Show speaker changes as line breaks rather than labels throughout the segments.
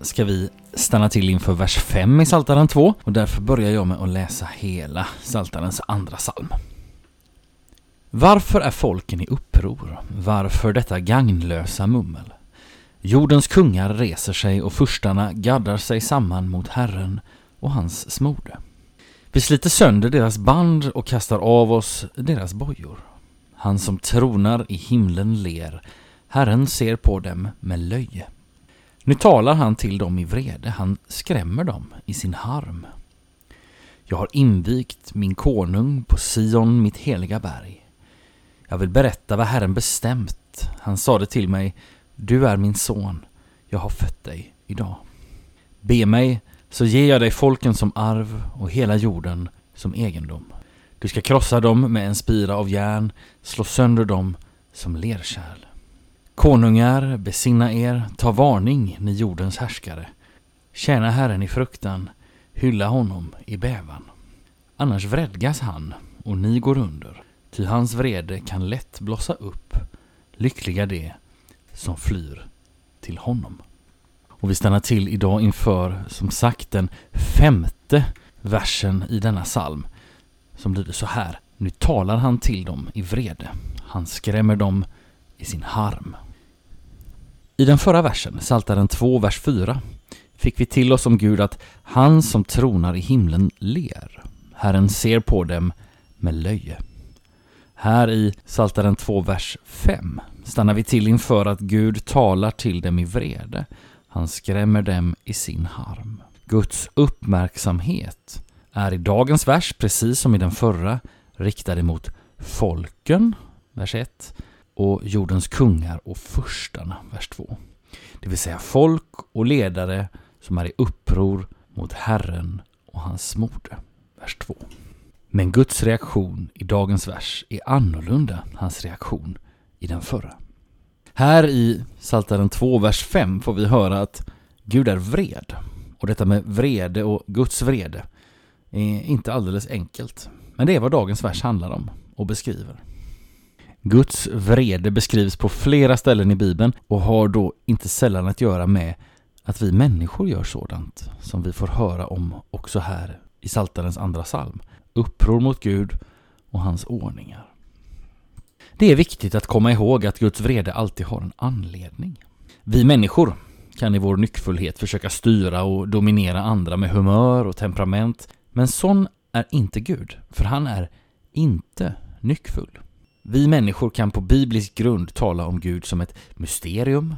Ska vi stanna till inför vers 5 i Saltaren 2 och därför börjar jag med att läsa hela Saltarens andra psalm. Varför är folken i uppror? Varför detta gagnlösa mummel? Jordens kungar reser sig och furstarna gaddar sig samman mot Herren och hans smorde. Vi sliter sönder deras band och kastar av oss deras bojor. Han som tronar i himlen ler, Herren ser på dem med löje. Nu talar han till dem i vrede, han skrämmer dem i sin harm. Jag har invigt min konung på Sion, mitt heliga berg. Jag vill berätta vad Herren bestämt. Han sade till mig, du är min son, jag har fött dig idag. Be mig, så ger jag dig folken som arv och hela jorden som egendom. Du ska krossa dem med en spira av järn, slå sönder dem som lerkärl. Konungar, besinna er, ta varning, ni jordens härskare. Tjäna Herren i fruktan, hylla honom i bävan. Annars vredgas han, och ni går under, ty hans vrede kan lätt blossa upp. Lyckliga de som flyr till honom. Och vi stannar till idag inför, som sagt, den femte versen i denna psalm, som lyder så här. Nu talar han till dem i vrede. Han skrämmer dem i sin harm. I den förra versen, Saltaren 2, vers 4, fick vi till oss om Gud att han som tronar i himlen ler. Herren ser på dem med löje. Här i Saltaren 2, vers 5 stannar vi till inför att Gud talar till dem i vrede. Han skrämmer dem i sin harm. Guds uppmärksamhet är i dagens vers, precis som i den förra, riktad mot folken, vers 1, och jordens kungar och furstarna, vers 2. Det vill säga folk och ledare som är i uppror mot Herren och hans smorde, vers 2. Men Guds reaktion i dagens vers är annorlunda hans reaktion i den förra. Här i Psaltaren 2, vers 5 får vi höra att Gud är vred. Och detta med vrede och Guds vrede, är inte alldeles enkelt. Men det är vad dagens vers handlar om och beskriver. Guds vrede beskrivs på flera ställen i Bibeln och har då inte sällan att göra med att vi människor gör sådant som vi får höra om också här i Saltarens andra psalm. Uppror mot Gud och hans ordningar. Det är viktigt att komma ihåg att Guds vrede alltid har en anledning. Vi människor kan i vår nyckfullhet försöka styra och dominera andra med humör och temperament, men sån är inte Gud, för han är inte nyckfull. Vi människor kan på biblisk grund tala om Gud som ett mysterium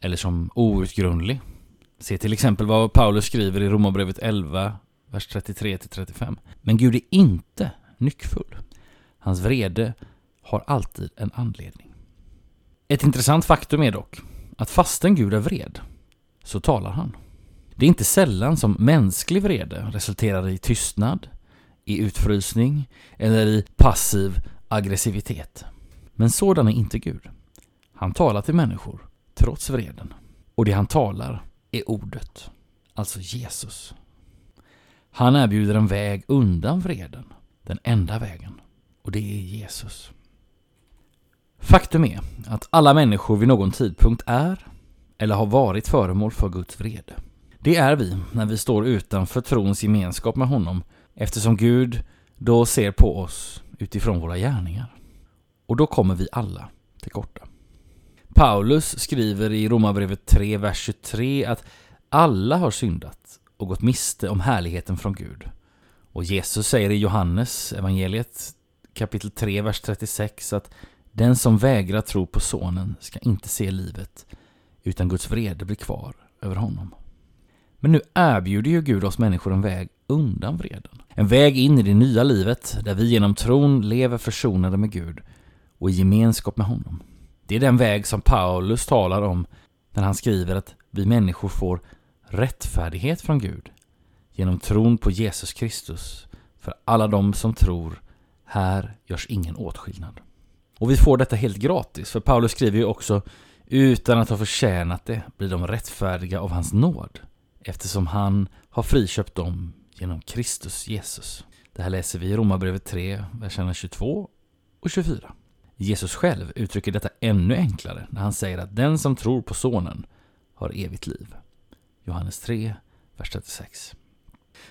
eller som outgrundlig. Se till exempel vad Paulus skriver i Romarbrevet 11, vers 33-35. Men Gud är inte nyckfull. Hans vrede har alltid en anledning. Ett intressant faktum är dock att fastän Gud är vred så talar han. Det är inte sällan som mänsklig vrede resulterar i tystnad, i utfrysning eller i passiv aggressivitet. Men sådan är inte Gud. Han talar till människor trots vreden. Och det han talar är ordet, alltså Jesus. Han erbjuder en väg undan vreden, den enda vägen. Och det är Jesus. Faktum är att alla människor vid någon tidpunkt är eller har varit föremål för Guds vrede. Det är vi när vi står utanför trons gemenskap med honom eftersom Gud då ser på oss utifrån våra gärningar. Och då kommer vi alla till korta. Paulus skriver i Romarbrevet 3, vers 23 att alla har syndat och gått miste om härligheten från Gud. Och Jesus säger i Johannes evangeliet kapitel 3, vers 36 att den som vägrar tro på sonen ska inte se livet utan Guds vrede blir kvar över honom. Men nu erbjuder ju Gud oss människor en väg undan vreden. En väg in i det nya livet där vi genom tron lever försonade med Gud och i gemenskap med honom. Det är den väg som Paulus talar om när han skriver att vi människor får rättfärdighet från Gud genom tron på Jesus Kristus. För alla de som tror, här görs ingen åtskillnad. Och vi får detta helt gratis, för Paulus skriver ju också utan att ha förtjänat det blir de rättfärdiga av hans nåd eftersom han har friköpt dem genom Kristus Jesus. Det här läser vi i Romarbrevet 3, verserna 22 och 24. Jesus själv uttrycker detta ännu enklare när han säger att den som tror på Sonen har evigt liv. Johannes 3, vers 36.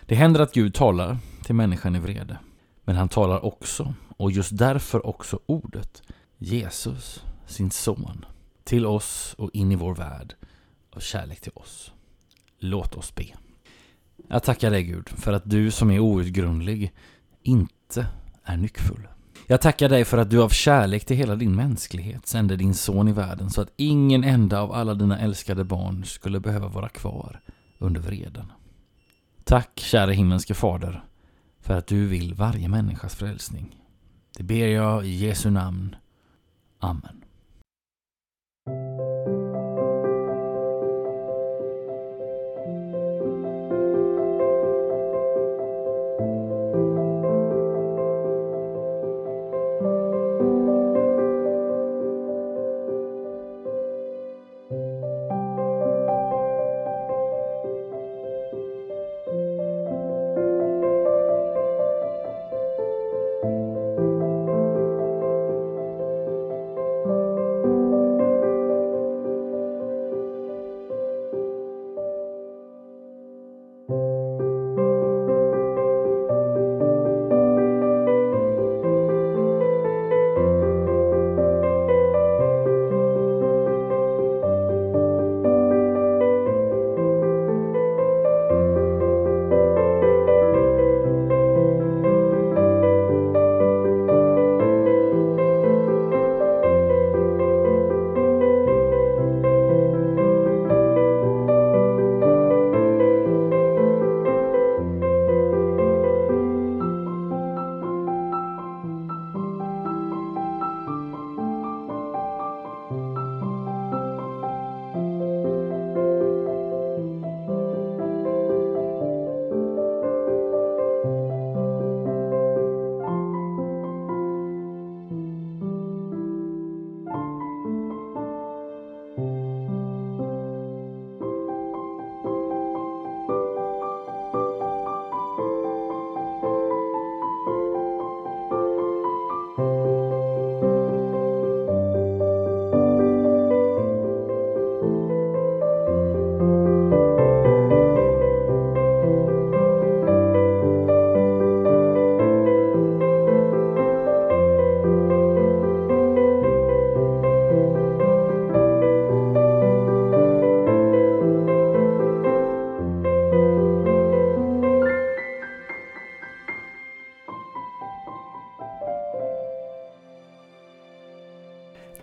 Det händer att Gud talar till människan i vrede, men han talar också, och just därför också ordet, Jesus, sin son, till oss och in i vår värld av kärlek till oss. Låt oss be. Jag tackar dig Gud för att du som är outgrundlig inte är nyckfull. Jag tackar dig för att du av kärlek till hela din mänsklighet sände din son i världen så att ingen enda av alla dina älskade barn skulle behöva vara kvar under vreden. Tack, käre himmelske Fader, för att du vill varje människas frälsning. Det ber jag i Jesu namn. Amen.